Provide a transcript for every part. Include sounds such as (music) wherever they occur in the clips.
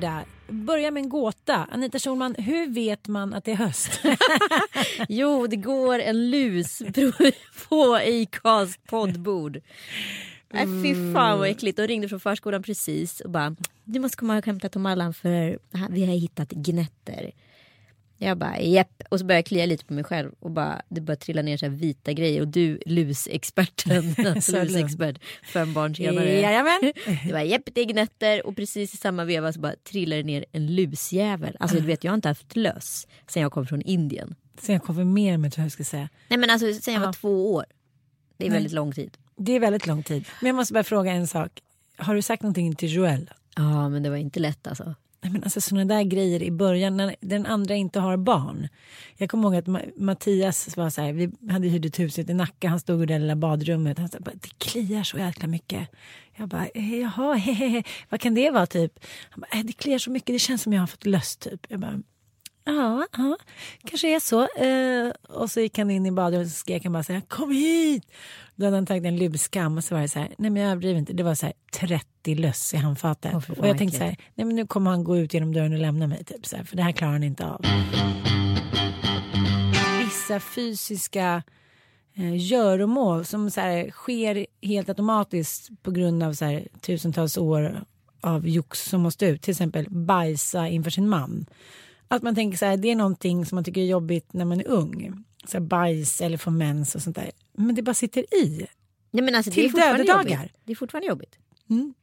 Lördag. Börja med en gåta. Anita Schulman, hur vet man att det är höst? (laughs) (laughs) Jo, det går en lus (laughs) på Acast poddbord. Nej, fy fan vad äckligt. De ringde från förskolan precis och bara du måste komma och hämta Tom Allan för vi har hittat gnetter. Jag bara jepp och så började jag klia lite på mig själv och bara det började trilla ner så här vita grejer och du lusexperten, (laughs) alltså lusexpert fem barn senare. Jajamän. (laughs) Det var jepp det är gnetter och precis i samma veva så bara trillar det ner en lusjävel. Alltså du vet jag har inte haft löss sen jag kom från Indien. Sen jag konfirmerar mig tror jag jag ska säga. Nej men alltså sen jag var Ja. två år. Det är Nej. väldigt lång tid. Det är väldigt lång tid. Men jag måste bara fråga en sak. Har du sagt någonting till Joel? Ja men det var inte lätt alltså. Nej, men alltså sådana där grejer i början när den andra inte har barn. Jag kommer ihåg att Mattias var så här, vi hade hyrt ett huset i Nacka, han stod i det lilla badrummet. Han sa det kliar så jäkla mycket. Jag bara, eh, jaha, (laughs) hehehe. vad kan det vara typ? Han bara, eh, det kliar så mycket, det känns som jag har fått löst typ. Jag bara, ja, ja, kanske är så. Eh, och så gick han in i badrummet och skrek han bara så här, kom hit. Då hade han tagit en luskam och så var det så här, nej men jag överdriver inte, det var så här 30 löss i handfatet. Fan, och jag tänkte så här, nej men nu kommer han gå ut genom dörren och lämna mig typ så här, för det här klarar han inte av. Vissa fysiska eh, göromål som så här, sker helt automatiskt på grund av så här, tusentals år av jox som måste ut. Till exempel bajsa inför sin man. Att man tänker så här, det är någonting som man tycker är jobbigt när man är ung. Så här, bajs eller få mens och sånt där. Men det bara sitter i. Nej, men alltså, det Till är fortfarande dödedagar. Det är fortfarande jobbigt. Mm.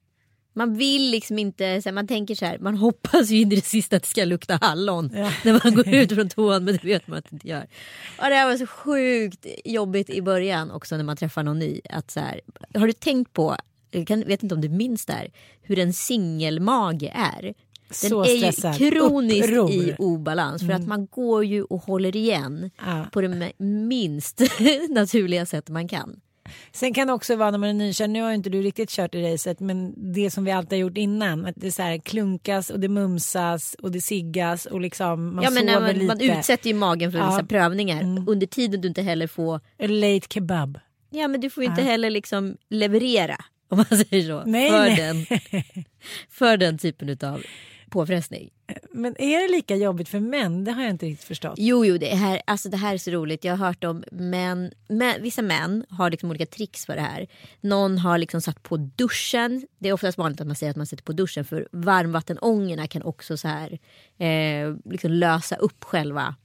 Man vill liksom inte, så här, man tänker så här, man hoppas ju in i det sista att det ska lukta hallon Ja. (laughs) när man går ut från toan men det vet man att det inte gör. Och det här var så sjukt jobbigt i början också när man träffar någon ny. Att så här, har du tänkt på, jag vet inte om du minns det här, hur en singelmage är? Den Så är ju kroniskt Uppror. i obalans för att man går ju och håller igen Ja. på det minst (laughs) naturliga sätt man kan. Sen kan det också vara när man är nykär, nu har inte du riktigt kört i racet, men det som vi alltid har gjort innan, att det så här klunkas och det mumsas och det siggas och liksom man ja, men sover man, lite. man utsätter ju magen för Ja. vissa prövningar Mm. under tiden du inte heller får A late kebab. Ja men du får ju inte Ja. heller liksom leverera om man (laughs) säger så. Nej, för, nej. Den, för den typen av påfrestning. Men är det lika jobbigt för män? Det har jag inte riktigt förstått. Jo jo det här, alltså det här är så roligt. Jag har hört om män, män vissa män har liksom olika tricks för det här. Någon har liksom satt på duschen. Det är oftast vanligt att man säger att man sätter på duschen för varmvattenångorna kan också så här eh, liksom lösa upp själva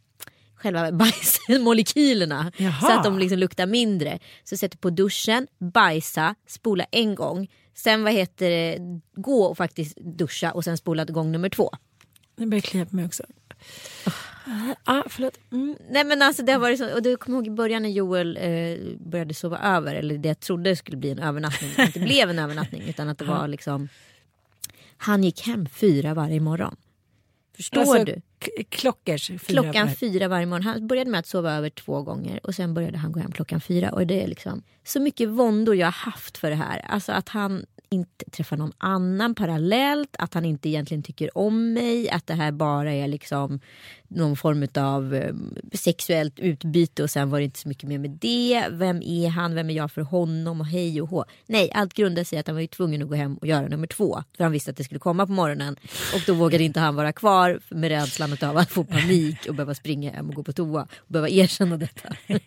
själva bajsmolekylerna Jaha. så att de liksom luktar mindre. Så sätter på duschen, bajsa, spola en gång. Sen vad heter det, gå och faktiskt duscha och sen spola gång nummer två. Nu börjar det klia på mig också. Ah, förlåt. Mm. Nej men alltså det har varit så, och du kommer ihåg i början när Joel eh, började sova över eller det jag trodde skulle bli en övernattning, men inte (laughs) blev en övernattning utan att det var liksom Han gick hem fyra varje morgon. Förstår Alltså, du? klockers. fyra Klockan var- fyra varje morgon. Han började med att sova över två gånger och sen började han gå hem klockan fyra. Och det är liksom så mycket våndor jag har haft för det här. Alltså att han inte träffar någon annan parallellt, att han inte egentligen tycker om mig, att det här bara är liksom någon form av eh, sexuellt utbyte och sen var det inte så mycket mer med det. Vem är han? Vem är jag för honom? Och hej och hå. Nej, allt grundar sig i att han var ju tvungen att gå hem och göra nummer två. För han visste att det skulle komma på morgonen. Och då vågade inte han vara kvar med rädslan av att få panik och behöva springa hem och gå på toa. Och behöva erkänna detta. (laughs)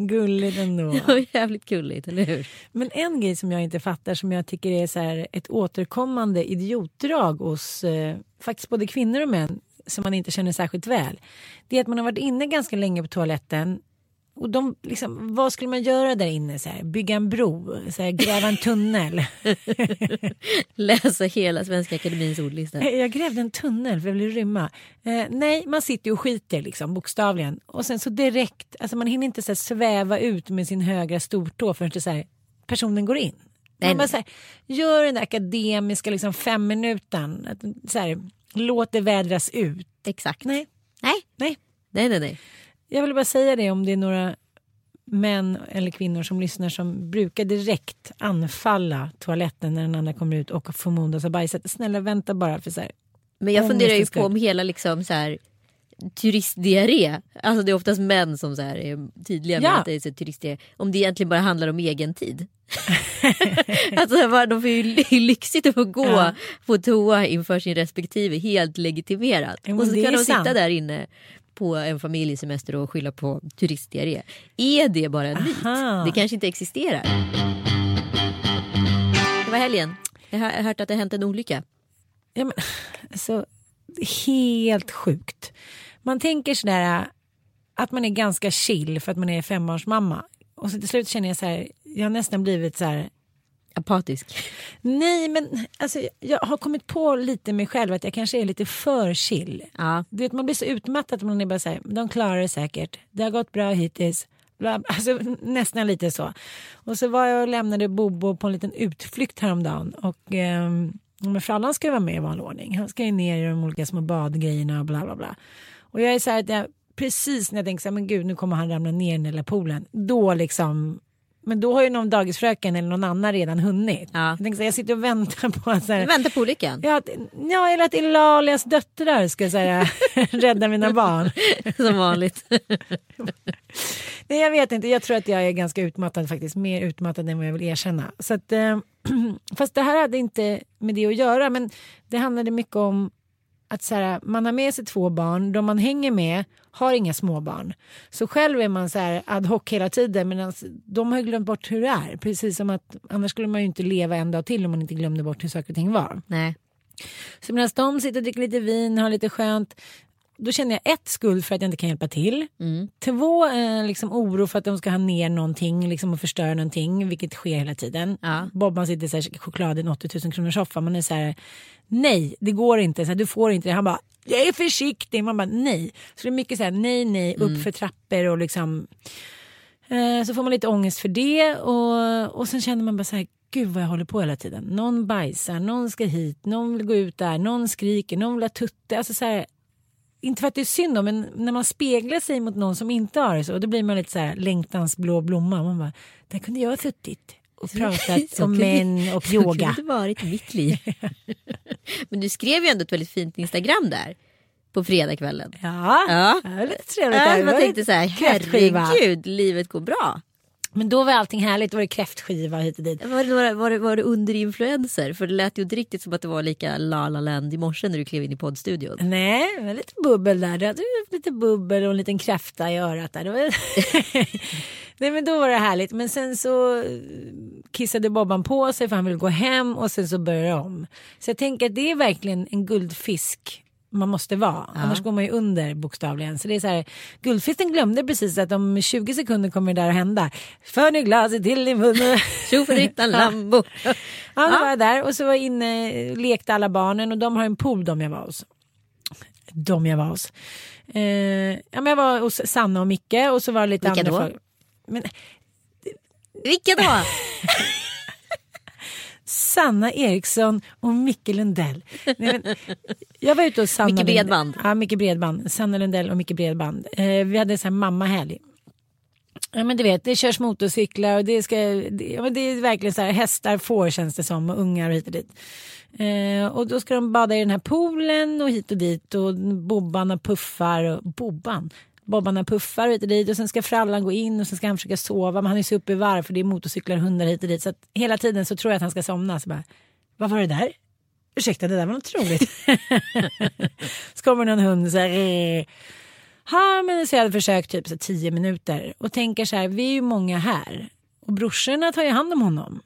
Gulligt ändå. (laughs) Jävligt gulligt, eller hur? Men en grej som jag inte fattar som jag tycker är så ett återkommande idiotdrag hos eh, faktiskt både kvinnor och män som man inte känner särskilt väl. Det är att man har varit inne ganska länge på toaletten och de, liksom, vad skulle man göra där inne? Så här, bygga en bro, så här, gräva en tunnel. (laughs) Läsa hela Svenska Akademins ordlista. Jag grävde en tunnel för jag ville rymma. Eh, nej, man sitter och skiter liksom, bokstavligen. Och sen så direkt, alltså man hinner inte så här, sväva ut med sin högra stortå förrän det, så här, personen går in. Nej, man bara, så här, gör den där akademiska liksom, fem minuten. Att, så här, låt det vädras ut. Exakt. Nej, Nej, nej. nej, nej. nej. Jag vill bara säga det om det är några män eller kvinnor som lyssnar som brukar direkt anfalla toaletten när den andra kommer ut och förmodas ha bajsat. Snälla vänta bara för så här. Men jag funderar ju på om hela liksom så här turistdiarré, alltså det är oftast män som så här är tydliga med Ja. att det är så turistdiarré, om det egentligen bara handlar om egen tid. (laughs) alltså de får ju ly- (laughs) lyxigt att få gå Ja. på toa inför sin respektive helt legitimerat. Ja, men och så kan de sitta sant. där inne på en familjesemester och skylla på turistdiarré. Är det bara en myt? Det kanske inte existerar. Det var helgen. Jag har hört att det har hänt en olycka. Ja, men, alltså, helt sjukt. Man tänker sådär att man är ganska chill för att man är fembarnsmamma. Och så till slut känner jag så här, jag har nästan blivit så här, Apatisk. nej men alltså, jag har kommit på lite mig själv att jag kanske är lite för chill. Ja. Du vet, man blir så utmattad att man är bara så här, de klarar det säkert, det har gått bra hittills. Alltså, nästan lite så. Och så var jag och lämnade Bobo på en liten utflykt häromdagen. Och ehm, men Frallan ska ju vara med i vanlig ordning. Han ska ju ner i de olika små badgrejerna och bla bla bla. Och jag är så här att jag, precis när jag tänker så här, men gud nu kommer han ramla ner i den där poolen. Då liksom, men då har ju någon dagisfröken eller någon annan redan hunnit. Ja. Jag, så här, jag sitter och väntar på så här, Du väntar på olyckan. Ja, att, ja, eller att Ilalias döttrar ska säga, (laughs) rädda mina barn. (laughs) Som vanligt. (laughs) Nej, jag vet inte. Jag tror att jag är ganska utmattad faktiskt. Mer utmattad än vad jag vill erkänna. Så att, eh, (clears throat) fast det här hade inte med det att göra. Men det handlade mycket om att så här, man har med sig två barn. De man hänger med har inga småbarn. Så själv är man så här ad hoc hela tiden. Men de har glömt bort hur det är. Precis som att annars skulle man ju inte leva en dag till om man inte glömde bort hur saker och ting var. Nej. Så medan de sitter och dricker lite vin, har lite skönt. Då känner jag ett skuld för att jag inte kan hjälpa till. Två eh, liksom oro för att de ska ha ner någonting liksom, och förstöra någonting. Vilket sker hela tiden. Ja. Bobban sitter så här, choklad i en 80 000 kronors soffa. Man är så här, nej det går inte. Så här, du får inte det. Han bara, jag är försiktig. Man bara, nej. Så det är mycket så här, nej nej, upp för trappor och liksom. Eh, så får man lite ångest för det. Och, och sen känner man bara så här, gud vad jag håller på hela tiden. Någon bajsar, någon ska hit, någon vill gå ut där, någon skriker, någon vill ha tutte. Alltså så här, inte för att det är synd om, men när man speglar sig mot någon som inte har det så, då blir man lite så här längtans blå blomma. Man bara, där kunde jag ha suttit och pratat (laughs) om män och Så yoga. kunde det varit mitt liv. (laughs) Men du skrev ju ändå ett väldigt fint Instagram där. På fredagskvällen. Ja, Ja. det var lite trevligt. Ja, Det man tänkte så här, herregud, livet går bra. Men då var allting härligt. Då var det kräftskiva hit och dit. Var det, några, var, det, var det under influenser? För det lät ju inte riktigt som att det var lika La La Land i morse när du klev in i poddstudion. Nej, det var lite bubbel där. Du hade lite bubbel och en liten kräfta i örat där. Det var... (laughs) Nej men då var det härligt. Men sen så kissade Bobban på sig för han ville gå hem och sen så började det om. Så jag tänker att det är verkligen en guldfisk man måste vara. Annars går man ju under bokstavligen. Så det är så här, guldfisken glömde precis att om 20 sekunder kommer det där att hända. För nu glaset till i munnen. Tjofaderittan (laughs) Lambo. (laughs) Ja, då var jag där och så var jag inne, lekte alla barnen och de har en pool de jag var hos. De jag var hos. Eh, ja, men jag var hos Sanna och Micke och så var det lite Vilka andra då? folk. Men Vilka då? (laughs) Sanna Eriksson och Micke Lundell. Nej, men, jag var ute hos Sanna Micke Bredband. Ja, Micke Bredband. Sanna Lundell och Micke Bredband. Eh, vi hade så här mammahelg. Ja men du vet det körs motorcyklar och det ska, det, ja, men det är verkligen så här hästar får känns det som och ungar och hit och dit. Eh, och då ska de bada i den här poolen och hit och dit och bobbarna puffar och bobban. Bobbarna puffar och hit och dit och sen ska frallan gå in och sen ska han försöka sova men han är så uppe i varv för det är motorcyklar och hundar hit och dit så att hela tiden så tror jag att han ska somna. Så bara, vad var det där? Ursäkta det där var något roligt. (laughs) så kommer någon hund så här. Ha, men så jag hade försökt typ så tio minuter och tänker så här, vi är ju många här och brorsorna tar ju hand om honom.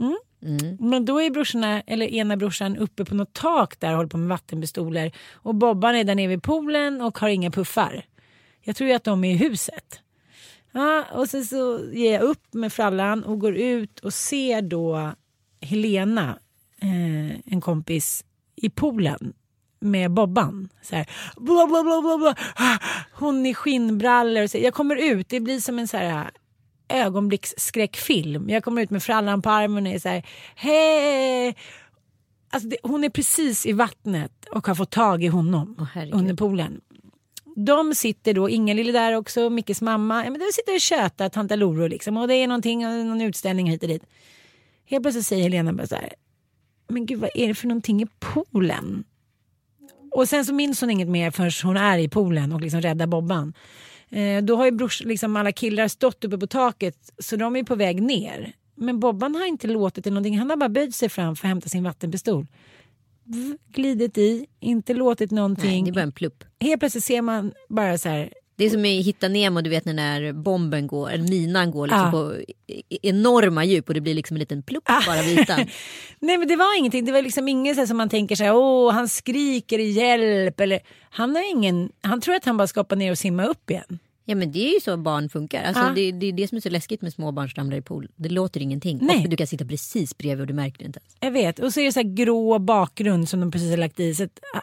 Mm. Mm. Men då är brorsorna, eller ena brorsan uppe på något tak där och håller på med vattenpistoler och Bobban är där nere vid poolen och har inga puffar. Jag tror ju att de är i huset. Ja, och sen så ger jag upp med frallan och går ut och ser då Helena, eh, en kompis, i poolen med Bobban. Så här, bla, bla, bla, bla, bla. Ah, hon i skinnbrallor. Så jag kommer ut, det blir som en så här ögonblicksskräckfilm. Jag kommer ut med frallan på armen och är så här, hej! Alltså det, hon är precis i vattnet och har fått tag i honom oh, under poolen. De sitter då, Inga-Lill där också, Mickes mamma. Ja, men de sitter och tjötar, tanta Loro liksom. Och det är någonting, någon utställning hit och dit. Helt plötsligt säger Helena bara så här. Men gud vad är det för någonting i poolen? Och sen så minns hon inget mer förrän hon är i poolen och liksom räddar Bobban. Eh, då har ju brors, liksom alla killar stått uppe på taket så de är på väg ner. Men Bobban har inte låtit det någonting. Han har bara böjt sig fram för att hämta sin vattenpistol. Glidit i, inte låtit någonting. Nej, det är bara en plupp. Helt plötsligt ser man bara så här det är som i Hitta Nemo, du vet när bomben går, eller minan går liksom ah. på enorma djup och det blir liksom en liten plupp ah. bara vitan. (laughs) Nej men det var ingenting, det var liksom inget så som man tänker sig, åh han skriker hjälp eller han har ingen, han tror att han bara ska hoppa ner och simma upp igen. Ja men det är ju så barn funkar. Alltså, ah. det, det är det som är så läskigt med små barn som ramlar i pool. Det låter ingenting. Nej. Och du kan sitta precis bredvid och du märker det inte ens. Jag vet och så är det så här grå bakgrund som de precis har lagt i. Så att, ah,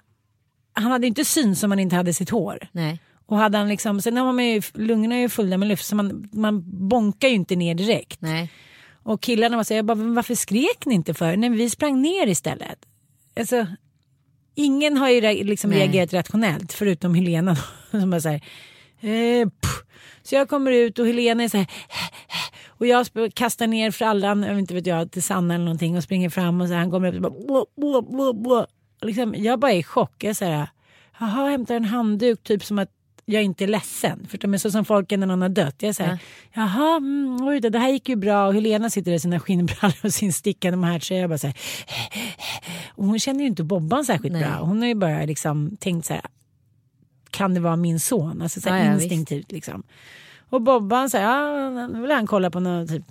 han hade inte syns om han inte hade sitt hår. Nej. Och hade han liksom, sen har man ju, lungorna är ju fulla med luft så man, man bonkar ju inte ner direkt. Nej. Och killarna var så jag bara, varför skrek ni inte för? Nej vi sprang ner istället. Alltså, ingen har ju liksom reagerat rationellt förutom Helena (laughs) som bara säger eh, Så jag kommer ut och Helena är så här och jag kastar ner frallan, inte vet jag, till Sanna eller någonting och springer fram och så här, han kommer upp och bara blå, blå, blå, blå. Liksom, jag bara är i chock. Jag säger jaha, hämtar en handduk typ som att jag är inte ledsen. För de är så som folk är när någon har dött. Jag säger, ja. jaha, mm, oj det här gick ju bra. Och Helena sitter i sina skinnbrallor och sin stickande med härtröja. Jag bara så här, och hon känner ju inte Bobban särskilt Nej. bra. Hon har ju bara liksom tänkt så här, kan det vara min son? Alltså så här, ja, instinktivt visst. liksom. Och Bobban säger, ja, nu vill han kolla på någon typ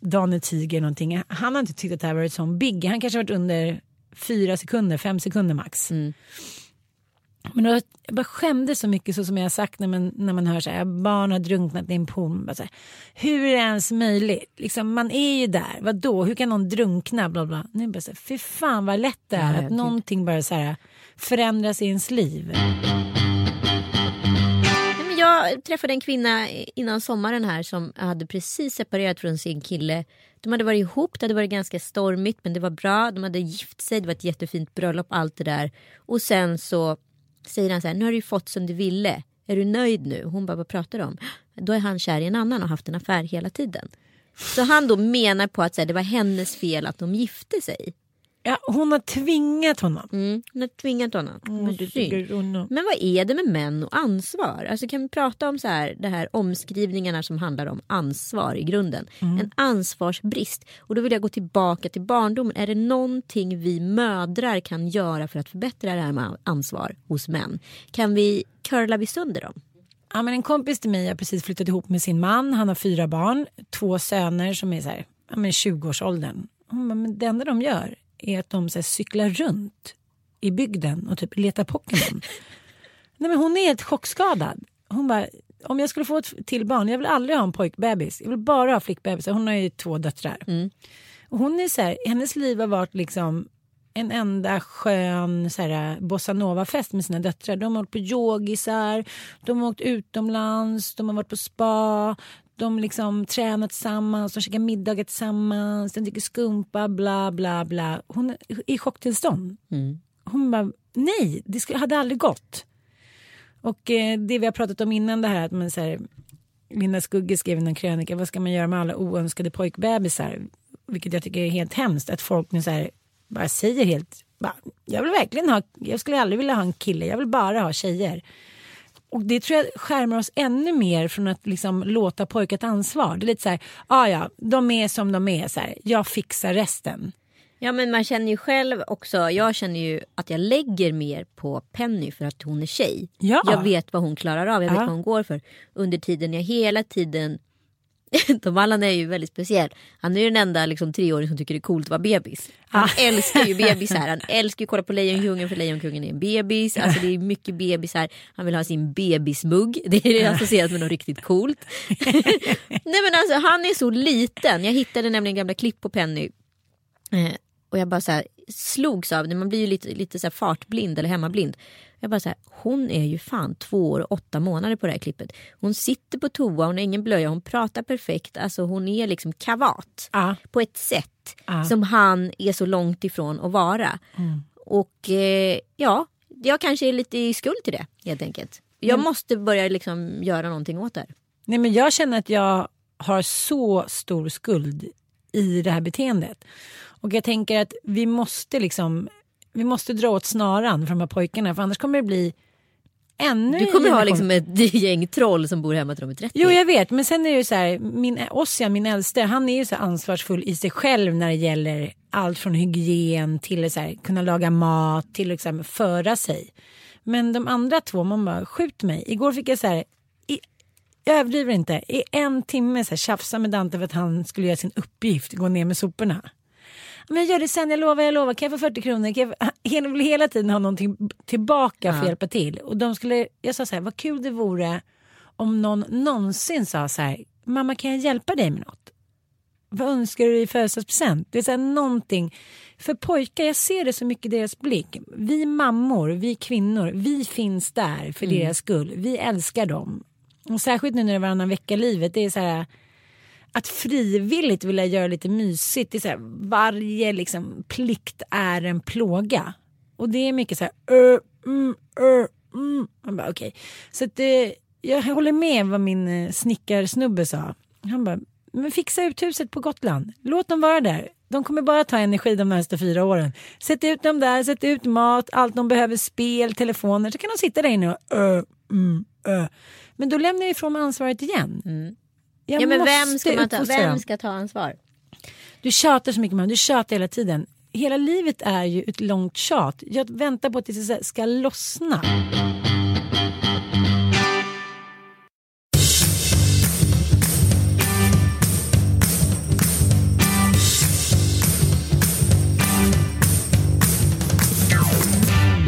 Dane Tiger någonting. Han har inte tyckt att det här varit sån big. Han kanske varit under fyra sekunder, fem sekunder max. Mm. Men då, jag bara skämdes så mycket så som jag har sagt när man, när man hör så här, barn har drunknat i en pool. Så här, hur är det ens möjligt? Liksom, man är ju där, vadå, hur kan någon drunkna? Bla, bla. Nu bara så här, fy fan vad lätt det är ja, att någonting bara så här, förändras i ens liv. Jag träffade en kvinna innan sommaren här som hade precis separerat från sin kille. De hade varit ihop, det hade varit ganska stormigt men det var bra. De hade gift sig, det var ett jättefint bröllop, allt det där. Och sen så säger han så här, nu har du fått som du ville. Är du nöjd nu? Hon bara, vad pratar du om? Då är han kär i en annan och haft en affär hela tiden. Så han då menar på att så här, det var hennes fel att de gifte sig. Ja, hon har tvingat honom. Mm, hon har tvingat honom. Mm, Men vad är det med män och ansvar? Alltså kan vi prata om så här, det här omskrivningarna som handlar om ansvar i grunden. Mm. En ansvarsbrist. Och då vill jag gå tillbaka till barndomen. Är det någonting vi mödrar kan göra för att förbättra det här med ansvar hos män? Kan vi curla vi sönder dem? Ja, men en kompis till mig har precis flyttat ihop med sin man. Han har fyra barn, två söner som är så här, ja, 20-årsåldern. men det enda de gör är att de så här, cyklar runt i bygden och typ letar Pokémon. (laughs) Nej, men hon är helt chockskadad. Hon bara, om jag skulle få ett till barn, jag vill aldrig ha en pojkbebis. Jag vill bara ha flickbebisar. Hon har ju två döttrar. Mm. Och hon är så här, hennes liv har varit liksom en enda skön så här, bossanova-fest med sina döttrar. De har varit på yogisar, de har åkt utomlands, de har varit på spa, de liksom tränar tillsammans, de käkar middagar tillsammans, de dricker skumpa, bla bla bla. Hon är i chocktillstånd. Mm. Hon bara, nej, det hade aldrig gått. Och eh, det vi har pratat om innan det här att man så här, Linda Skugge skrev någon krönika, vad ska man göra med alla oönskade pojkbebisar? Vilket jag tycker är helt hemskt, att folk nu så här bara säger helt, bara, jag vill verkligen ha, jag skulle aldrig vilja ha en kille, jag vill bara ha tjejer. Och det tror jag skärmar oss ännu mer från att liksom låta pojkar ta ansvar. Det är lite så här, ah, ja, de är som de är, så här, jag fixar resten. Ja men man känner ju själv också, jag känner ju att jag lägger mer på Penny för att hon är tjej. Ja. Jag vet vad hon klarar av, jag vet Ja. vad hon går för. Under tiden jag hela tiden (laughs) Tom Allan är ju väldigt speciell. Han är ju den enda liksom, treåring som tycker det är coolt att vara bebis. Han älskar ju (laughs) bebisar. Han älskar ju att kolla på Lejonkungen för Lejonkungen är en bebis. Alltså det är mycket bebisar. Han vill ha sin bebismugg. (laughs) Det är associerat med något riktigt coolt. Nej men alltså han är så liten. Jag hittade nämligen gamla klipp på Penny. Eh, och jag bara så här, slogs av det. Man blir ju lite, lite så fartblind eller hemmablind. Jag bara så här, hon är ju fan två år och åtta månader på det här klippet. Hon sitter på toa, hon har ingen blöja, hon pratar perfekt. Alltså hon är liksom kavat. Ja. På ett sätt Ja. som han är så långt ifrån att vara. Och eh, ja, jag kanske är lite i skuld till det helt enkelt. Jag måste börja liksom göra någonting åt det. här. Nej, men jag känner att jag har så stor skuld i det här beteendet. Och jag tänker att vi måste liksom vi måste dra åt snaran för de här pojkarna för annars kommer det bli ännu Du kommer ha liksom (laughs) ett gäng troll som bor hemma till de är 30. Jo jag vet men sen är det ju så här, min, Ossian, min äldste, han är ju så ansvarsfull i sig själv när det gäller allt från hygien till så här, kunna laga mat till liksom föra sig. Men de andra två, man bara skjut mig. Igår fick jag så här, i, jag överdriver inte, i en timme så här, tjafsa med Dante för att han skulle göra sin uppgift, gå ner med soporna. Men jag gör det sen, jag lovar, jag lovar. Kan jag få 40 kronor? Kan jag få... Han vill hela tiden ha någonting tillbaka för att hjälpa till. Och de skulle, jag sa så här, vad kul det vore om någon någonsin sa så här, mamma kan jag hjälpa dig med något? Vad önskar du i födelsedagspresent? Det är så här någonting. För pojkar, jag ser det så mycket i deras blick. Vi mammor, vi kvinnor, vi finns där för deras skull. Vi älskar dem. Och särskilt nu när det är varannan vecka-livet, det är så här att frivilligt vilja göra lite mysigt. Det är så här, varje liksom, plikt är en plåga. Och det är mycket så här, Uh, mm, uh, mm. Man bara, okej. Så att, uh, jag håller med vad min uh, snickarsnubbe sa. Han bara, men fixa ut huset på Gotland. Låt dem vara där. De kommer bara ta energi de nästa fyra åren. Sätt ut dem där, sätt ut mat, allt de behöver, spel, telefoner. Så kan de sitta där inne och Uh, mm. Men då lämnar jag ifrån mig ansvaret igen. Mm. Jag Ja men vem ska, man ta, vem ska ta ansvar? Du tjatar så mycket man, du tjatar hela tiden. Hela livet är ju ett långt tjat. Jag väntar på att det ska lossna.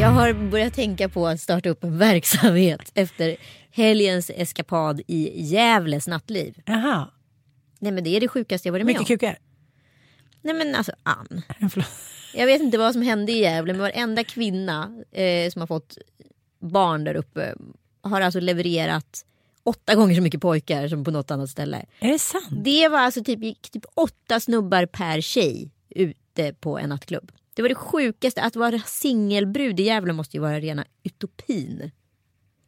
Jag har börjat tänka på att starta upp en verksamhet (laughs) efter helgens eskapad i Gävles nattliv. Jaha, Nej men det är det sjukaste jag varit med om. mycket kukar. Nej men alltså Ann. (laughs) Jag vet inte vad som hände i Gävle men varenda kvinna eh, som har fått barn där uppe har alltså levererat åtta gånger så mycket pojkar som på något annat ställe. Är det sant? Det var alltså typ, typ åtta snubbar per tjej ute på en nattklubb. Det var det sjukaste. Att vara singelbrud i Gävle måste ju vara rena utopin.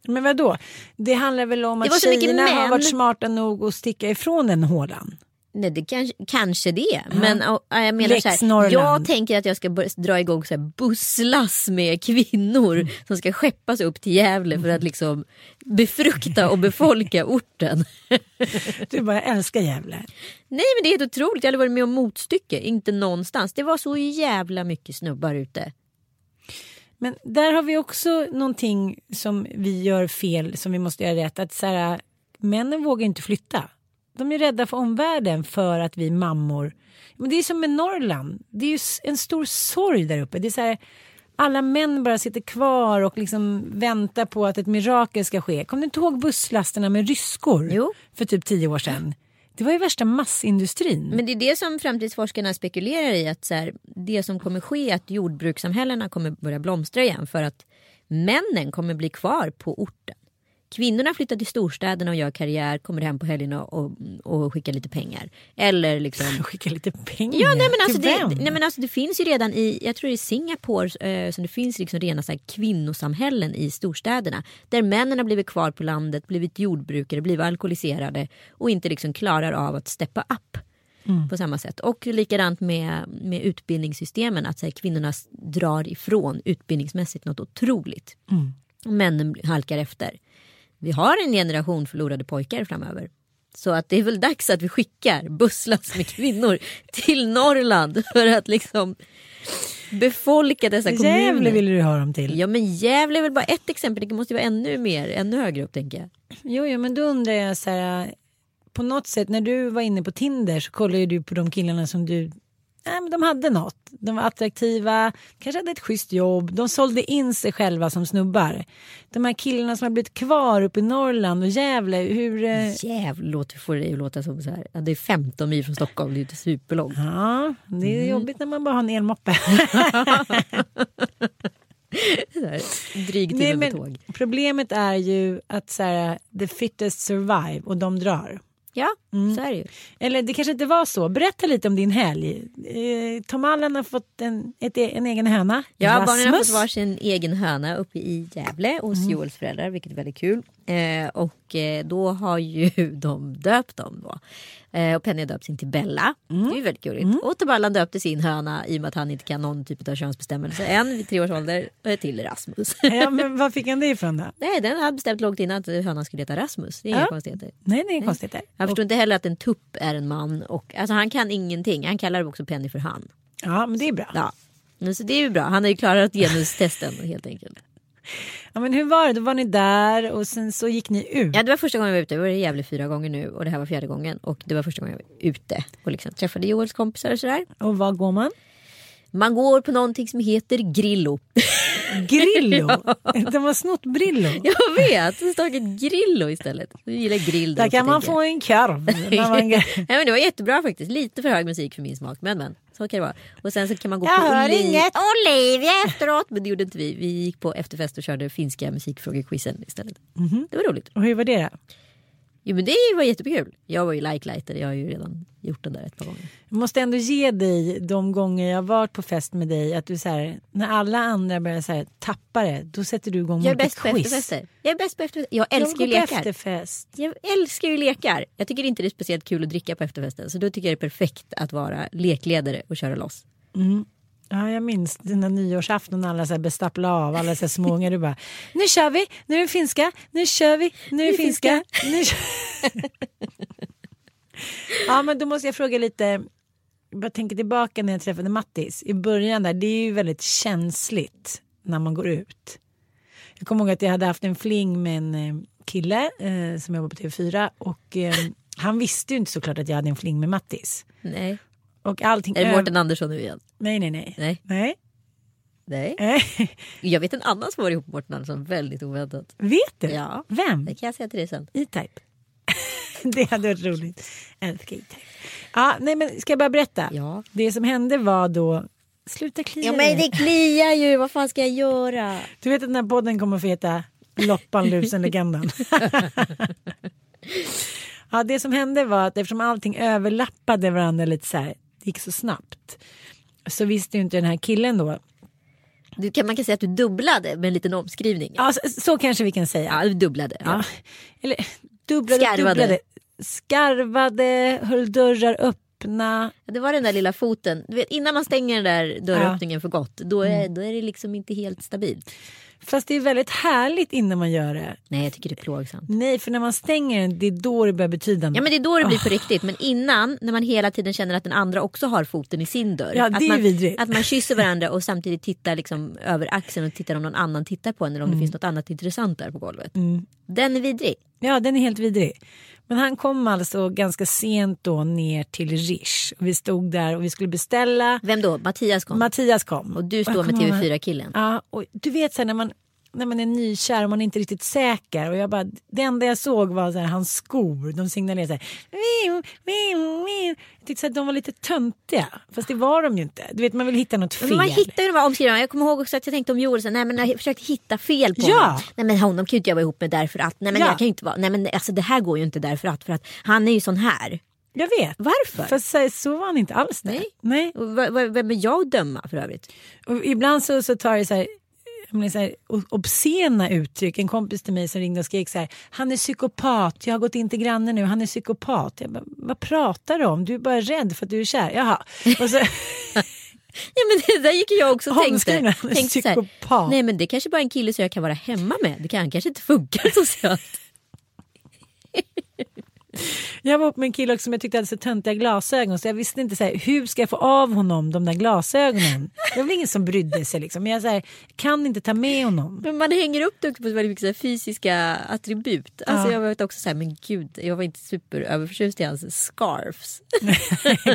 Men vad då? Det handlar väl om att tjejerna har varit smarta nog att sticka ifrån den hålan. Nej, det kanske, kanske det. Men och, jag menar Lex så här, jag tänker att jag ska dra igång så här busslass med kvinnor Mm. som ska skeppas upp till Gävle för att liksom befrukta och befolka (laughs) orten. Du bara älskar Gävle. Nej men det är helt otroligt, jag har aldrig varit med om motstycke, inte någonstans. Det var så jävla mycket snubbar ute. Men där har vi också någonting som vi gör fel som vi måste göra rätt. Att så här, männen vågar inte flytta. De är rädda för omvärlden för att vi mammor. Men det är som med Norrland. Det är ju en stor sorg där uppe. Det är så här, alla män bara sitter kvar och liksom väntar på att ett mirakel ska ske. Kommer du inte ihåg busslasterna med ryskor Jo. för typ tio år sedan? Det var ju värsta massindustrin. Men det är det som framtidsforskarna spekulerar i. att så här, Det som kommer ske är att jordbrukssamhällena kommer börja blomstra igen för att männen kommer bli kvar på orten. Kvinnorna flyttar till storstäderna och gör karriär, kommer hem på helgerna och, och skickar lite pengar. Eller liksom... (laughs) Skicka lite pengar. Ja, nej men, alltså Till det, vem? nej men alltså det finns ju redan i, jag tror det är Singapore, eh, som det finns liksom rena så här kvinnosamhällen i storstäderna. Där männen har blivit kvar på landet, blivit jordbrukare, blivit alkoholiserade och inte liksom klarar av att steppa upp. På samma sätt. Och likadant med, med utbildningssystemen. Att så här, kvinnorna drar ifrån utbildningsmässigt något otroligt. Männen halkar efter. Vi har en generation förlorade pojkar framöver. Så att det är väl dags att vi skickar busslast med kvinnor (laughs) till Norrland för att liksom befolka dessa kommuner. Gävle ville du ha dem till. Ja men Gävle är väl bara ett exempel. Det måste ju vara ännu mer, ännu högre upp tänker jag. Jo, jo, men då undrar jag så här. På något sätt när du var inne på Tinder så kollade ju du på de killarna som du Nej, men de hade något. De var attraktiva, kanske hade ett schysst jobb. De sålde in sig själva som snubbar. De här killarna som har blivit kvar uppe i Norrland och Gävle. Hur, eh, Jävlar låter får det ju låta som så här. Ja, det är 15 mil från Stockholm, det är inte superlångt. Ja, det är jobbigt när man bara har en elmoppe. (laughs) Dryg timme med tåg. problemet är ju att så här, the fittest survive och de drar. Ja, Mm. så är det ju. Eller det kanske inte var så. Berätta lite om din helg. Eh, Tom Allen har fått en, ett, e- en egen höna. Ja, barnen har Rasmus. fått varsin egen höna uppe i Gävle hos Mm. Joels föräldrar, vilket är väldigt kul. Eh, och eh, då har ju (laughs) de döpt dem då. Eh, och Penny har döpt sin till Bella. Mm. Det är ju väldigt gulligt. Och Tom Allan döpte sin höna i och med att han inte kan någon typ av könsbestämmelse än vid tre års ålder eh, till Rasmus. (laughs) Ja, men var fick han det ifrån då? Nej, den hade bestämt långt innan att hönan skulle heta Rasmus. Det är inga Ja. konstigheter. Nej, det är konstigt. Det. Han förstår inte heller att en tupp är en man. Och, alltså, han kan ingenting. Han kallar också Penny för han. Ja, men det är bra. Ja. Så det är ju bra. Han har ju klarat genustesten helt enkelt. Ja, men hur var det? Då var ni där och sen så gick ni ut. Ja, det var första gången jag var ute. Jag var i Gävle fyra gånger nu och det här var fjärde gången. Och det var första gången jag var ute och liksom träffade Joels kompisar och sådär. Och var går man? Man går på någonting som heter Grillo. (laughs) Grillo. (laughs) De har snott Brillo. jag vet, det stod ett Grillo istället. Jag gillar grill Där kan man tänker få en korv. man... (laughs) Nej, men det var jättebra faktiskt. Lite för hög musik för min smak. Men men, så kan det vara. Och sen så kan man gå Jag på hör Oli- inget. Olivia efteråt. Men det gjorde inte vi. Vi gick på efterfest och körde finska musikfrågequizen istället. Mhm. Det var roligt. Och hur var det då? Jo men det var jättekul. Jag var ju like-lighter. Jag har ju redan gjort den där ett par gånger. Jag måste ändå ge dig de gånger jag varit på fest med dig att du så här, när alla andra börjar så här, tappa det, då sätter du igång Jag är bäst på quiz. efterfester. Jag är bäst på efterfester. Jag Jag älskar ju på lekar. efterfest. Jag älskar ju lekar. Jag tycker inte det är speciellt kul att dricka på efterfesten. Så då tycker jag det är perfekt att vara lekledare och köra loss. Ja, jag minns dina nyårsafton när alla så här bestapplade av, alla så här småungar. Du bara, nu kör vi, nu är det finska, nu kör vi, nu är det finska. Nu ja, men då måste jag fråga lite, jag tänker tillbaka när jag träffade Mattis i början där, det är ju väldigt känsligt när man går ut. Jag kommer ihåg att jag hade haft en fling med en eh, kille eh, som jobbar på TV4 och eh, han visste ju inte såklart att jag hade en fling med Mattis. Nej. Och allting Är det Mårten Andersson nu igen? Nej, nej, nej. Nej. Nej. Nej. Jag vet en annan som var ihop med Mårten Andersson väldigt oväntat. Vet du? Ja. Vem? Det kan jag säga till dig sen. E-Type. (laughs) det hade varit roligt. Älskar E-Type. Ja, nej men ska jag bara berätta? Ja. Det som hände var då... Sluta klia Ja men det kliar ju, vad fan ska jag göra? Du vet att den här podden kommer att få heta Loppan, lusen, (laughs) legenden. ja, det som hände var att eftersom allting överlappade varandra lite så här, det gick så snabbt. Så visste ju inte den här killen då. Du kan, man kan säga att du dubblade med en liten omskrivning. Ja, så, så kanske vi kan säga. Ja, du dubblade. Ja. Ja. Eller dubblade, Skarvade. dubblade. Skarvade, höll dörrar öppna. Det var den där lilla foten. Du vet, innan man stänger den där dörröppningen för gott, då är, då är det liksom inte helt stabilt. Fast det är väldigt härligt innan man gör det. Nej, jag tycker det är plågsamt. Nej, för när man stänger den, det är då det börjar betyda något. Ja men det är då det blir på riktigt. Men innan när man hela tiden känner att den andra också har foten i sin dörr. Ja, det att, är man, vidrigt. att man kysser varandra och samtidigt tittar liksom över axeln och tittar om någon annan tittar på en eller om Mm. det finns något annat intressant där på golvet. Den är vidrig. Ja, den är helt vidrig. Men han kom alltså ganska sent då ner till Rish. Och vi stod där och vi skulle beställa. Vem då? Mattias kom. Mattias kom. och du står med kommer ihåg- TV4-killen. Ja, och du vet så här, när man när man är nykär och man är inte riktigt säker. Och jag bara, det enda jag såg var så här, hans skor. De signalerade så här. Miu, miu, miu. Jag tyckte så att de var lite töntiga. Fast det var de ju inte. Du vet man vill hitta något fel. Men man hittar ju de här omskrivningarna. Jag kommer ihåg också att jag tänkte om Joel, så, nej men jag försökte hitta fel på Ja. honom. Nej men honom kan ju inte jag vara ihop med därför att. Nej men Ja. jag kan ju inte vara. Nej men alltså det här går ju inte därför att. För att han är ju sån här. Jag vet. Varför? Fast så, så var han inte alls där. Nej. Nej. Och vem är jag att döma för övrigt? Och ibland så, så tar det så här, menar så här obscena uttryck. En kompis till mig som ringde och skrek så här. Han är psykopat. Jag har gått in till grannen nu. Han är psykopat. Jag bara, vad pratar du om? Du är bara rädd för att du är kär. Jaha. Och så, (laughs) Ja men det där gick jag också och tänkte. Han tänkte så här, psykopat. nej men det kanske bara är en kille som jag kan vara hemma med. Det kan kanske inte funka (laughs) socialt. (laughs) jag var upp med en kille som jag tyckte hade så töntiga glasögon. Så jag visste inte så här, hur ska jag få av honom de där glasögonen. Det var väl ingen som brydde sig liksom. Men jag så här, kan inte ta med honom. Men man hänger upp det också på väldigt mycket fysiska attribut. Alltså Ja. jag var också så här, men gud, jag var inte superöverförtjust i hans scarfs.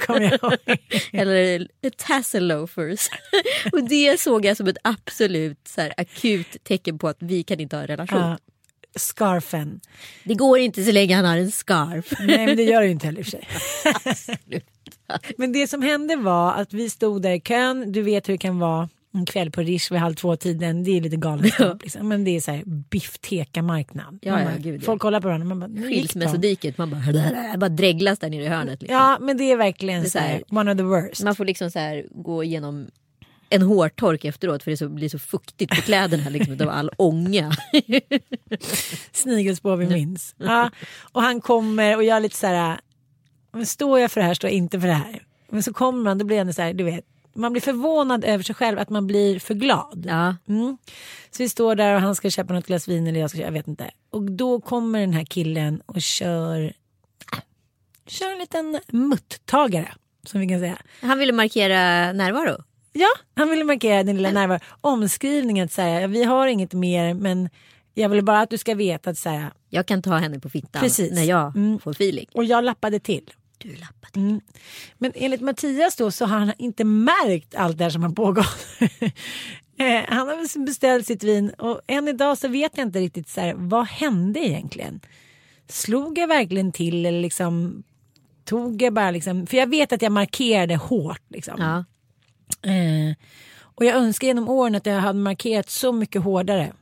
(laughs) Kommer jag ihåg. (laughs) Eller tassel loafers. Och det såg jag som ett absolut så här, akut tecken på att vi kan inte ha en relation. Ja. Scarfen. Det går inte så länge han har en scarf. Nej men det gör det ju inte heller i och för sig. men det som hände var att vi stod där i kön. Du vet hur det kan vara en kväll på Rish vid halv två-tiden. Det är lite galenskap. Liksom. Men det är så här biffteka marknad. Ja, ja, folk kollar på varandra. Man bara. Skilsmässodiket, man bara, bara dreglas där nere i hörnet. Liksom. Ja men det är verkligen Det är så här, så one of the worst. Man får liksom så här gå igenom en hårtork efteråt för det så, blir så fuktigt på kläderna liksom, av all ånga. (laughs) Snigelspår vi minns. Ja. Och han kommer och jag är lite så här. Men står jag för det här står jag inte för det här. Men så kommer han då blir han så här. Du vet. Man blir förvånad över sig själv att man blir för glad. Ja. Mm. Så vi står där och han ska köpa något glas vin eller jag ska köpa, jag vet inte. Och då kommer den här killen och kör, kör en liten muttagare. Som vi kan säga. Han ville markera närvaro. Ja, han ville markera den lilla närvaron. Omskrivningen att säga, vi har inget mer men jag vill bara att du ska veta att säga. Jag kan ta henne på fittan Precis. när jag Mm. får feeling. Och jag lappade till. Du lappade. Mm. Men enligt Mattias då så har han inte märkt allt det här som har pågått. (laughs) Eh, han har beställt sitt vin och än idag så vet jag inte riktigt så här, vad hände egentligen. Slog jag verkligen till eller liksom tog jag bara liksom, för jag vet att jag markerade hårt liksom. Ja. Eh, och jag önskar genom åren att jag hade markerat så mycket hårdare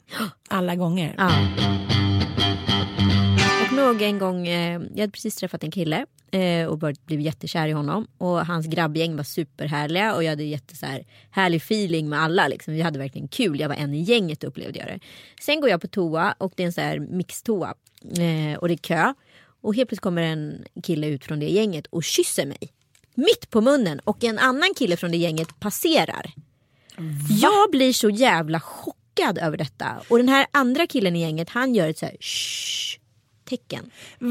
alla gånger. Ja. Jag nog en gång, eh, jag hade precis träffat en kille eh, och börjat bli jättekär i honom. Och hans grabbgäng var superhärliga och jag hade jätte så här, härlig feeling med alla. Liksom. Vi hade verkligen kul, jag var en i gänget upplevde jag det. Sen går jag på toa och det är en så här mixtoa eh, och det är kö. Och helt plötsligt kommer en kille ut från det gänget och kysser mig. Mitt på munnen och en annan kille från det gänget passerar. Jag blir så jävla chockad över detta. Och den här andra killen i gänget han gör ett så här shh tecken. Va?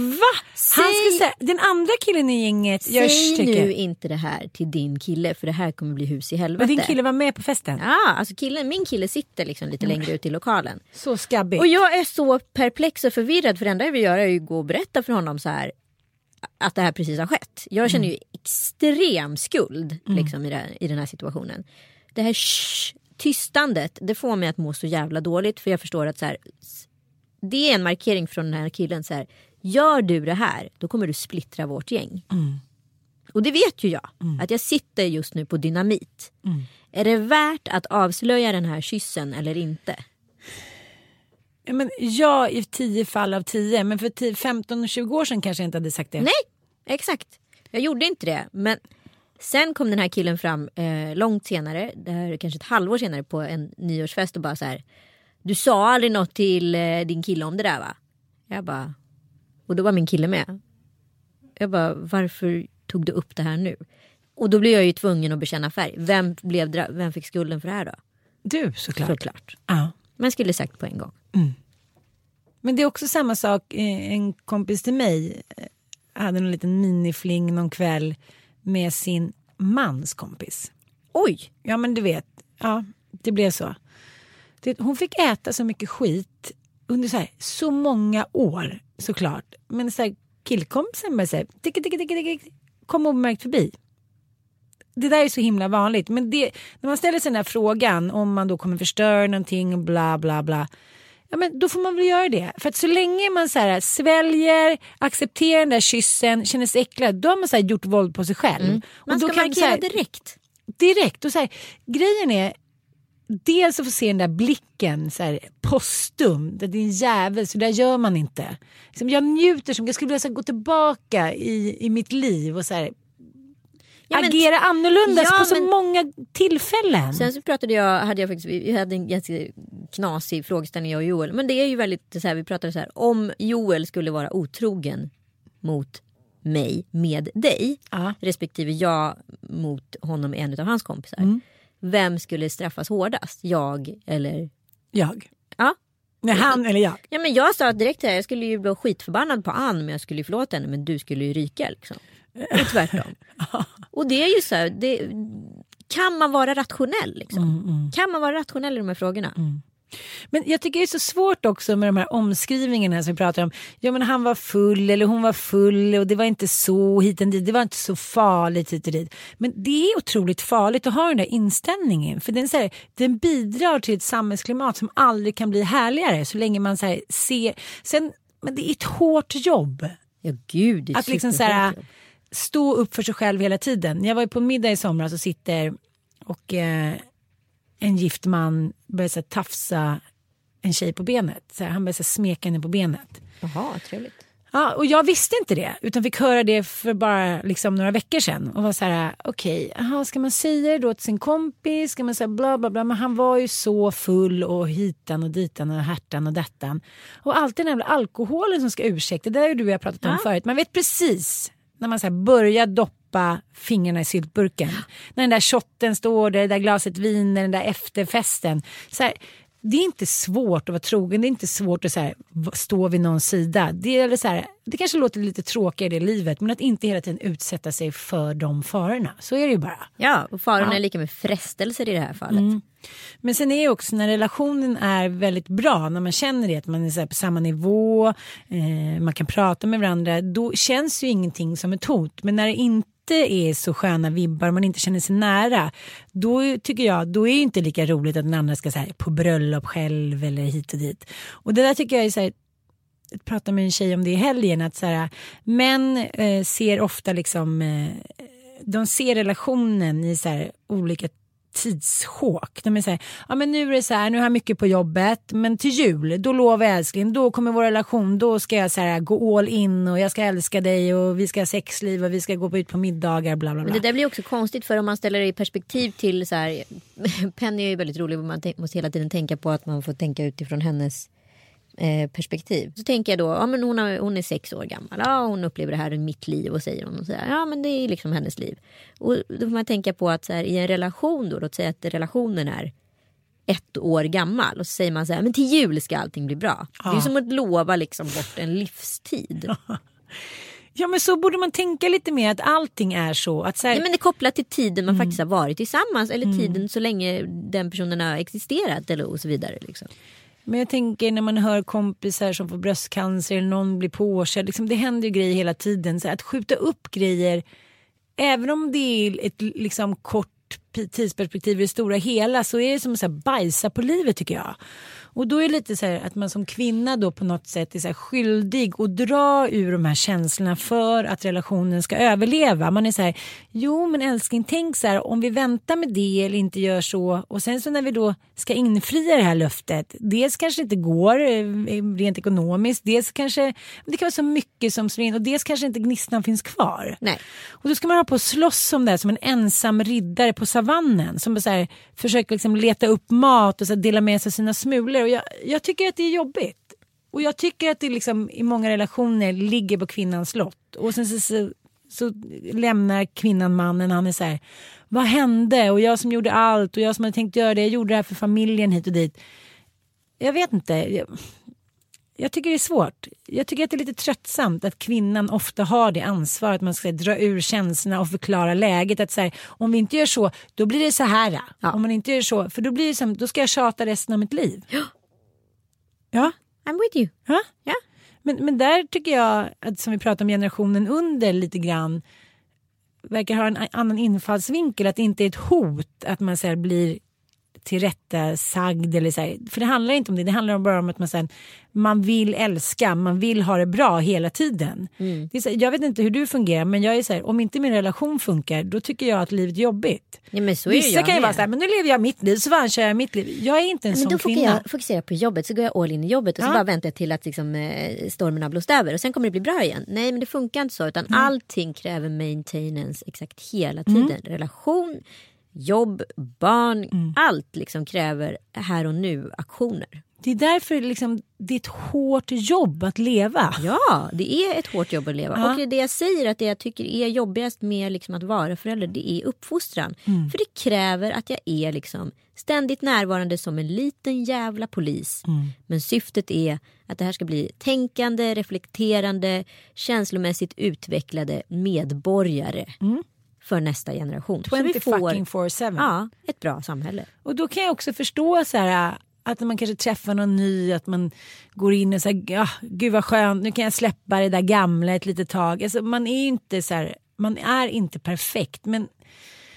Han Säg- ska säga, den andra killen i gänget gör Säg stycke. nu inte det här till din kille för det här kommer bli hus i helvete. Men din kille var med på festen? Ja, alltså killen, min kille sitter liksom lite längre ut i lokalen. Så skabbigt. Och jag är så perplex och förvirrad för det enda jag vill göra är ju gå och berätta för honom så här att det här precis har skett. Jag känner ju extrem skuld liksom, i, här- i den här situationen. Det här shh, tystandet det får mig att må så jävla dåligt för jag förstår att så här, det är en markering från den här killen. Så här, Gör du det här då kommer du splittra vårt gäng. Och det vet ju jag. Att jag sitter just nu på dynamit. Är det värt att avslöja den här kyssen eller inte? Ja, men jag i 10 fall av 10 men för 10, 15 och 20 år sedan kanske jag inte hade sagt det. Nej, exakt. Jag gjorde inte det. Men sen kom den här killen fram eh, långt senare, det här är kanske ett halvår senare på en nyårsfest och bara så här. Du sa aldrig något till eh, din kille om det där va? Jag bara, och då var min kille med. Jag bara, varför tog du upp det här nu? Och då blev jag ju tvungen att bekänna färg. Vem, blev, vem fick skulden för det här då? Du såklart. Såklart. Ja. Man skulle sagt på en gång. Men det är också samma sak, eh, en kompis till mig eh, hade en liten minifling någon kväll med sin mans kompis. Oj! Ja men du vet, ja det blev så. Hon fick äta så mycket skit under så, här, så många år såklart. Men så här, killkompisen bara säger tick, tick, tick, tick, tick, kom obemärkt förbi. det där är så himla vanligt. Men det, när man ställer sig den här frågan om man då kommer förstöra någonting och bla bla bla. Ja, men då får man väl göra det. För att så länge man så här, sväljer, accepterar den där kyssen, känner sig äcklad, då har man så här, gjort våld på sig själv. Mm. Man och ska då kan, markera här, direkt. direkt. Och så här, grejen är dels att få se den där blicken så här, postum. Det är en jävel, så där gör man inte. Liksom, jag njuter som jag skulle vilja så här, gå tillbaka i, i mitt liv och så här, Ja, men- agera annorlunda Ja, på så men- många tillfällen. Sen så pratade jag, hade jag faktiskt, vi hade en ganska knasig frågeställning jag och Joel. Men det är ju väldigt så här, vi pratade så här, om Joel skulle vara otrogen mot mig med dig. Ja. Respektive jag mot honom en av hans kompisar. Mm. Vem skulle straffas hårdast? Jag eller? Jag. Ja. Nej, han eller jag. Ja men jag sa direkt här, jag skulle ju bli skitförbannad på Ann men jag skulle ju förlåta henne men du skulle ju ryka liksom. (laughs) Och tvärtom. Och det är ju så här, det, kan man vara rationell liksom? Kan man vara rationell i de här frågorna? Men jag tycker det är så svårt också med de här omskrivningarna som vi pratar om. Ja men han var full eller hon var full och det var inte så hit och dit. Det var inte så farligt hit och dit. Men det är otroligt farligt att ha den där inställningen. För den, så här, den bidrar till ett samhällsklimat som aldrig kan bli härligare så länge man så här, ser. Sen, men det är ett hårt jobb. Ja gud, det är Att liksom så här, jobb. Stå upp för sig själv hela tiden. Jag var ju på middag i somras och sitter och eh, en gift man börjar så här, tafsa en tjej på benet. Så här, han börjar så här, smeka henne på benet. Jaha, trevligt. Ja, och jag visste inte det utan fick höra det för bara liksom, några veckor sedan. Och var så här, okej, okay, ska man säga det då till sin kompis? Ska man säga bla bla bla? Men han var ju så full och hitan och ditan och härtan och dettan. Och alltid den jävla alkoholen som ska ursäkta. Det där har ju du och jag pratat om Ja. förut. Man vet precis när man så här börjar doppa fingrarna i syltburken. När den där shotten står där, det där glaset vin, den där efterfesten. Så här, det är inte svårt att vara trogen, det är inte svårt att så här, stå vid någon sida. Det, är så här, det kanske låter lite tråkigare i det livet men att inte hela tiden utsätta sig för de farorna. Så är det ju bara. Ja, och faran Ja. är lika med frestelser i det här fallet. Men sen är det också när relationen är väldigt bra, när man känner det, att man är så på samma nivå, eh, man kan prata med varandra, då känns ju ingenting som ett hot. Men när det inte är så sköna vibbar, man inte känner sig nära, då tycker jag, då är det inte lika roligt att den andra ska säga på bröllop själv eller hit och dit. Och det där tycker jag är så här, jag pratade med en tjej om det i helgen, att så här, män eh, ser ofta liksom, eh, de ser relationen i så här, olika tidssjok. De är så här, ja men nu är det så här, nu har jag mycket på jobbet, men till jul, då lovar jag älskling, då kommer vår relation, då ska jag så här, gå all in och jag ska älska dig och vi ska ha sexliv och vi ska gå ut på middagar, bla bla Men det där blir också konstigt för om man ställer det i perspektiv till så här. (laughs) Penny är ju väldigt rolig. Man måste hela tiden tänka på att man får tänka utifrån hennes eh, perspektiv. Så tänker jag då, ja men hon, har, hon är sex år gammal. Ja hon upplever det här i mitt liv och säger hon. Och så här, ja men det är liksom hennes liv. Och då får man tänka på att så här, i en relation då, låt säga att relationen är ett år gammal och så säger man så här, men till jul ska allting bli bra. Det är som att lova liksom bort en livstid. (laughs) Ja men så borde man tänka lite mer att allting är så. Att så här, Ja, men det är kopplat till tiden man faktiskt har varit tillsammans eller tiden så länge den personen har existerat eller och så vidare. Liksom. Men jag tänker när man hör kompisar som får bröstcancer eller någon blir påkörd. Liksom, det händer ju grejer hela tiden. Så att skjuta upp grejer, även om det är ett liksom, kort tidsperspektiv i det stora hela så är det som att så här, bajsa på livet tycker jag. Och då är det lite så här att man som kvinna då på något sätt är så skyldig att dra ur de här känslorna för att relationen ska överleva. Man är så här, jo men älskling tänk så här om vi väntar med det eller inte gör så och sen så när vi då ska infria det här löftet. Dels kanske det inte går eh, rent ekonomiskt, dels kanske det kan vara så mycket som slår in och dels kanske inte gnistan finns kvar. Nej. Och då ska man ha på och slåss om det här som en ensam riddare på savannen som så här, försöker liksom leta upp mat och så dela med sig av sina smulor. Och jag, jag tycker att det är jobbigt. Och jag tycker att det liksom, i många relationer ligger på kvinnans lott. Och sen så, så, så lämnar kvinnan mannen. Han är så här, vad hände? Och jag som gjorde allt och jag som hade tänkt göra det. Jag gjorde det här för familjen hit och dit. Jag vet inte. Jag, jag tycker det är svårt. Jag tycker att det är lite tröttsamt att kvinnan ofta har det ansvaret. Att man ska dra ur känslorna och förklara läget. Att så här, om vi inte gör så, då blir det så här. Ja. Om man inte gör så, för då blir det som, då ska jag tjata resten av mitt liv. Ja. I'm with you. ja. Ja. Men, men där tycker jag, att, som vi pratar om generationen under lite grann. verkar ha en annan infallsvinkel. Att det inte är ett hot att man så här, blir tillrättasagd. Eller så här. För det handlar inte om det. Det handlar bara om att man, så här, man vill älska, man vill ha det bra hela tiden. Mm. Det är så här, jag vet inte hur du fungerar men jag är så här, om inte min relation funkar då tycker jag att livet är jobbigt. Ja, men så är Vissa jag kan ju vara så här, men nu lever jag mitt liv så fan kör jag mitt liv. Jag är inte en Men sån då fokuserar kvinna. jag, fokuserar jag på jobbet så går jag all in i jobbet och så Ja. bara väntar jag till att liksom, eh, stormen har blåst över och sen kommer det bli bra igen. Nej men det funkar inte så utan allting kräver maintenance exakt hela tiden. Relation, jobb, barn, allt liksom kräver här och nu aktioner. Det är därför liksom, det är ett hårt jobb att leva. Ja, det är ett hårt jobb att leva. Ja. Och det jag säger att det jag tycker är jobbigast med liksom att vara förälder, det är uppfostran. För det kräver att jag är liksom ständigt närvarande som en liten jävla polis. Men syftet är att det här ska bli tänkande, reflekterande, känslomässigt utvecklade medborgare för nästa generation. Så vi 20 får fucking 4-7. ja, ett bra samhälle. Och då kan jag också förstå så här att när man kanske träffar någon ny att man går in och säger ja, gud vad skönt nu kan jag släppa det där gamla ett litet tag. Alltså, man är ju inte så här, man är inte perfekt men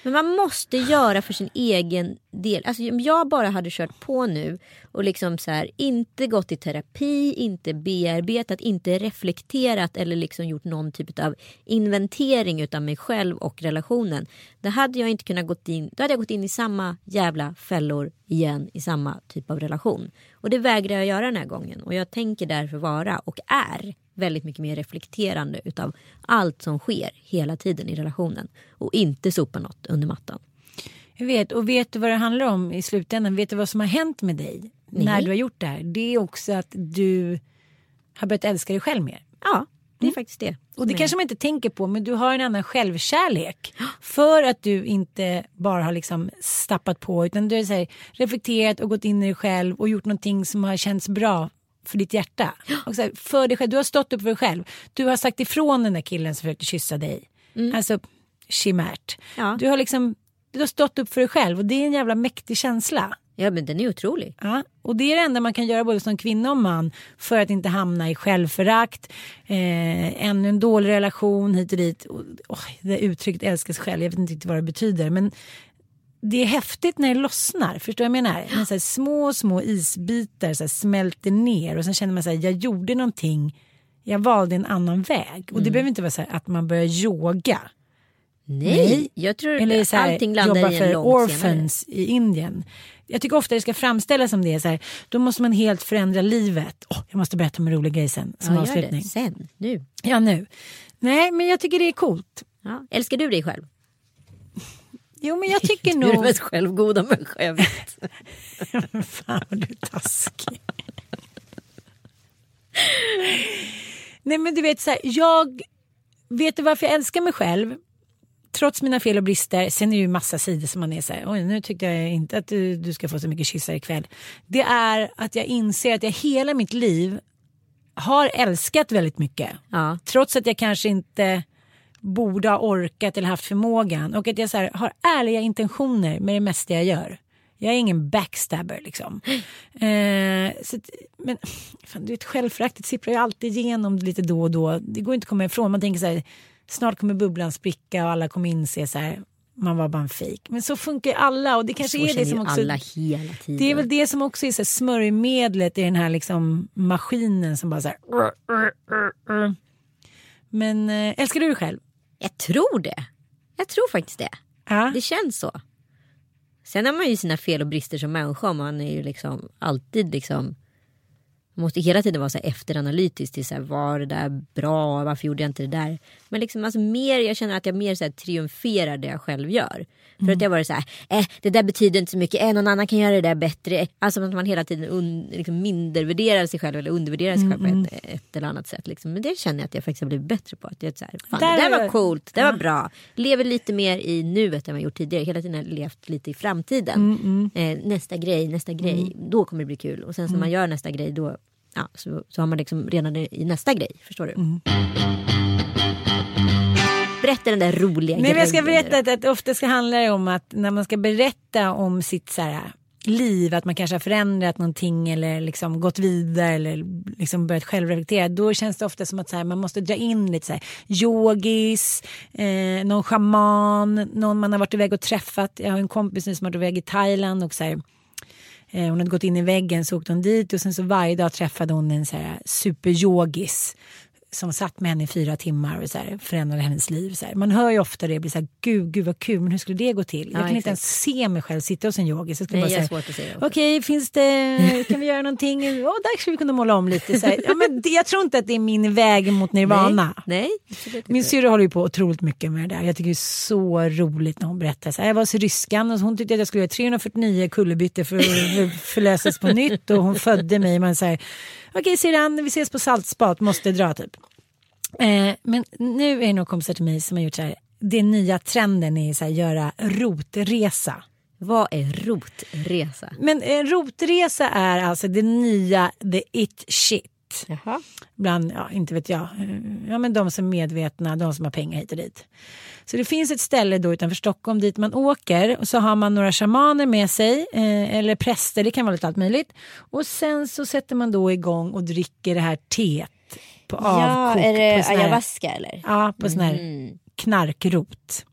men man måste göra för sin egen del. Alltså om jag bara hade kört på nu och liksom så här, inte gått i terapi, inte bearbetat, inte reflekterat eller liksom gjort någon typ av inventering utav mig själv och relationen. Då hade jag inte kunnat gått in, då hade jag gått in i samma jävla fällor igen i samma typ av relation. Och det vägrar jag göra den här gången och jag tänker därför vara och är väldigt mycket mer reflekterande utav allt som sker hela tiden i relationen och inte sopa något under mattan. jag vet och vet du vad det handlar om i slutändan? Vet du vad som har hänt med dig när du har gjort det här? Det är också att du har börjat älska dig själv mer. Ja, det är faktiskt det. Och det kanske man inte tänker på men du har en annan självkärlek. (gasps) För att du inte bara har liksom stappat på utan du har reflekterat och gått in i dig själv och gjort någonting som har känts bra för ditt hjärta. Och så här, för dig själv. Du har stått upp för dig själv. Du har sagt ifrån den där killen som försökte kyssa dig. Alltså chimärt. Ja. Du har liksom du har stått upp för dig själv och det är en jävla mäktig känsla. Ja men den är otrolig. Ja, och det är det enda man kan göra både som kvinna och man för att inte hamna i självförakt, eh, ännu en dålig relation hit och dit. Och, oh, det uttrycket älska sig själv, jag vet inte riktigt vad det betyder. Men det är häftigt när det lossnar, förstår du vad jag menar? När så små, små isbitar så smälter ner och sen känner man så här, jag gjorde någonting, jag valde en annan väg. Och det behöver inte vara så här att man börjar yoga. Nej, jag tror Eller så här, allting landar jobba i för en långt orphans i Indien. Jag tycker ofta det ska framställas som det. Så här, då måste man helt förändra livet. Åh, jag måste berätta om en rolig grej sen som Ja, gör avslutning. det. Sen, nu. Ja, nu. Nej, men jag tycker det är coolt. Ja. Älskar du dig själv? Jo, men jag tycker Du är den mest självgoda människa jag vet. (laughs) Fan vad du är taskig. Nej men du vet så här, jag vet du varför jag älskar mig själv? Trots mina fel och brister. Sen är det ju massa sidor som man är så här, oj nu tyckte jag inte att du, du ska få så mycket kyssar ikväll. Det är att jag inser att jag hela mitt liv har älskat väldigt mycket. Ja. Trots att jag kanske inte borde ha orkat eller haft förmågan. Och att jag så här, har ärliga intentioner med det mesta jag gör. Jag är ingen backstabber liksom. (gasps) Eh, så, men fan, du vet, självföraktet sipprar ju alltid igenom lite då och då. Det går inte att komma ifrån. Man tänker så här, snart kommer bubblan spricka och alla kommer inse så här, man var bara en fejk. Men så funkar ju alla och det kanske Så är det som också... alla hela tiden. Det är väl det som också är så här smörjmedlet i den här liksom maskinen som bara så här... (laughs) Men äh, älskar du dig själv? Jag tror det. Jag tror faktiskt det. Ja. Det känns så. Sen har man ju sina fel och brister som människa. Man är ju liksom alltid liksom. Man måste hela tiden vara så här efteranalytisk till så här, var det där bra, varför gjorde jag inte det där? Men liksom alltså mer, jag känner att jag mer så här triumferar det jag själv gör. För att jag var så här, eh, det där betyder inte så mycket, eh, någon annan kan göra det där bättre. Alltså att man hela tiden un, liksom mindervärderar sig själv eller undervärderar sig själv på ett, ett eller annat sätt. Liksom. Men det känner jag att jag faktiskt har blivit bättre på. Att jag är så här, fan, Där det där är var coolt, det var bra. Lever lite mer i nuet än vad jag gjort tidigare. Hela tiden har jag levt lite i framtiden. Eh, nästa grej, nästa grej, då kommer det bli kul. Och sen när man gör nästa grej då ja, så, så har man liksom redan i nästa grej. Förstår du? Berätta den där roliga Nej, jag ska berätta att, att ofta ska handla det om att när man ska berätta om sitt så här, liv, att man kanske har förändrat någonting eller liksom gått vidare eller liksom börjat självreflektera. Då känns det ofta som att här, man måste dra in lite så här, yogis, eh, någon shaman, någon man har varit iväg och träffat. Jag har en kompis nu som har varit iväg i Thailand och så här, eh, hon hade gått in i väggen så åkte hon dit och sen så varje dag träffade hon en så här superyogis som satt med henne i fyra timmar och så här, förändrade hennes liv. Så här. Man hör ju ofta det, blir så här, gud, gud vad kul, men hur skulle det gå till? Jag Ja, kan inte exakt. ens se mig själv sitta hos en yogis. Jag skulle Nej, bara jag säga. Okej, finns det, kan vi göra någonting? Ja, där skulle vi kunna måla om lite. Så här. Ja, men det, jag tror inte att det är min väg mot nirvana. Nej, nej Min inte. syrra håller ju på otroligt mycket med det där. Jag tycker det är så roligt när hon berättar. Så här, jag var hos ryskan och hon tyckte att jag skulle göra 349 kullerbyttor för att förlösas på nytt och hon födde mig. Man säger, okej syrran, vi ses på saltspat, måste dra typ. Eh, men nu är det några kompisar till mig som har gjort så här. Den nya trenden är här, göra rotresa. Vad är rotresa? Men en rotresa är alltså det nya, the it shit. Jaha. Bland, ja inte vet jag, eh, ja men de som är medvetna, de som har pengar hit och dit. Så det finns ett ställe då utanför Stockholm dit man åker och så har man några shamaner med sig eh, eller präster, det kan vara lite allt möjligt. Och sen så sätter man då igång och dricker det här teet på Ja, avkok. är det ayahuasca eller? Ja, på sån här Mm. knarkrot.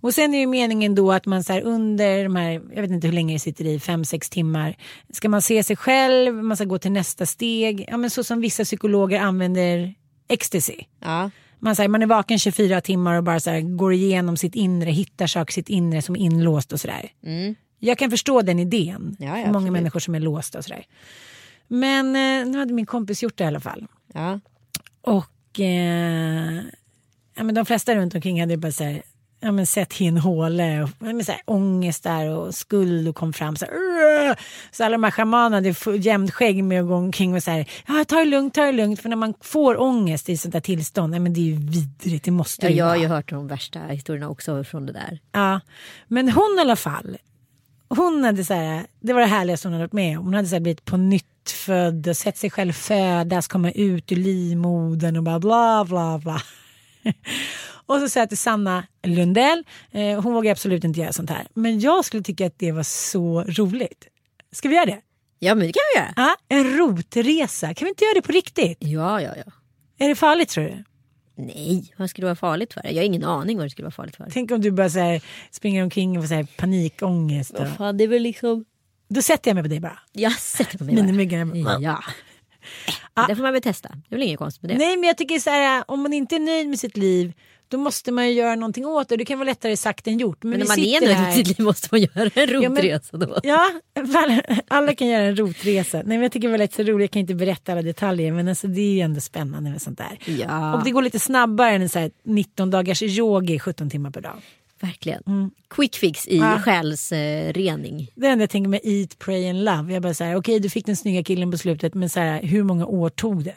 Och sen är ju meningen då att man så här under de här, jag vet inte hur länge det sitter i, fem, sex timmar. Ska man se sig själv, man ska gå till nästa steg. Ja men så som vissa psykologer använder ecstasy. Ja. Man, så här, man är vaken 24 timmar och bara så här, går igenom sitt inre, hittar saker sitt inre som är inlåst och sådär. Mm. Jag kan förstå den idén. Ja, ja, för många absolut. människor som är låsta och sådär. Men eh, nu hade min kompis gjort det i alla fall. ja. Och eh, ja, men de flesta runt omkring hade bara så här, ja, men sett i en håle och ja, men så här, ångest där och skuld och kom fram så här! Så alla de här shamanerna hade jämnt skägg med att gå omkring och så här, ja ta det lugnt, ta det lugnt. För när man får ångest i sånt där tillstånd, ja, men det är ju vidrigt, det måste ja jag har ju hört de värsta historierna också från det där. Ja, men hon i alla fall. Hon hade så här, det var det härligaste hon hade varit med om. Hon hade så här blivit på nytt född och sett sig själv födas, komma ut ur livmodern och bara bla bla bla. (laughs) och så sa jag till Sanna Lundell, eh, hon vågar absolut inte göra sånt här. Men jag skulle tycka att det var så roligt. Ska vi göra det? Ja men det kan vi göra. Ja, en rotresa. Kan vi inte göra det på riktigt? Ja ja ja. Är det farligt tror du? Nej, vad skulle det vara farligt för? Jag har ingen aning vad det skulle vara farligt för. Tänk om du bara så här, springer omkring och får så här, panikångest. Och... Fan, det är väl liksom... Då sätter jag mig på dig bara. Jag sätter på mig bara. Minimyggan. Ja. Det får man väl testa. Det är väl inget konstigt med det. Nej men jag tycker så här, om man inte är nöjd med sitt liv då måste man ju göra någonting åt det. Det kan vara lättare sagt än gjort. Men, Men när man är nöjd med sitt liv måste man göra en Ja, men- rotresa då. Ja, alla, alla kan göra en rotresa. Nej, men jag tycker det var lite så roligt, jag kan inte berätta alla detaljer men alltså, det är ju ändå spännande med sånt där. Ja, Och det går lite snabbare än så här 19 dagars yoga i 17 timmar per dag. verkligen. Quick fix i Ja. själsrening. Det enda jag tänker med eat, pray and love. Jag bara så här, okej du fick den snygga killen på slutet men så här, hur många år tog det?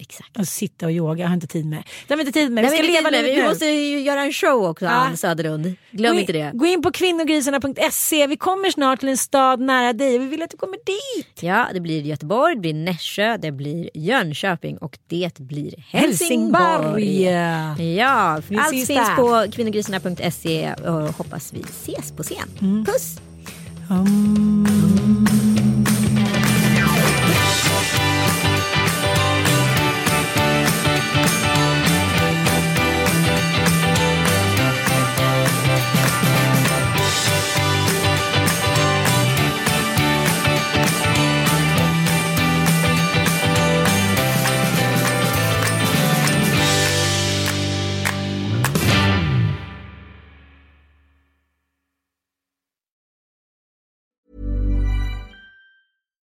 Exakt. Att sitta och yoga, jag har inte tid med. Det har vi inte tid med, vi ska leva livet Vi nu. måste ju göra en show också, Ja. Ann Söderlund. Glöm gå in, inte det. Gå in på kvinnogrisarna.se. Vi kommer snart till en stad nära dig. Vi vill att du kommer dit. Ja, det blir Göteborg, det blir Nässjö, det blir Jönköping och det blir Helsingborg. Helsingborg. Ja, Vi allt finns där. på kvinnogrisarna.se och hoppas vi ses på scen. Mm. Puss!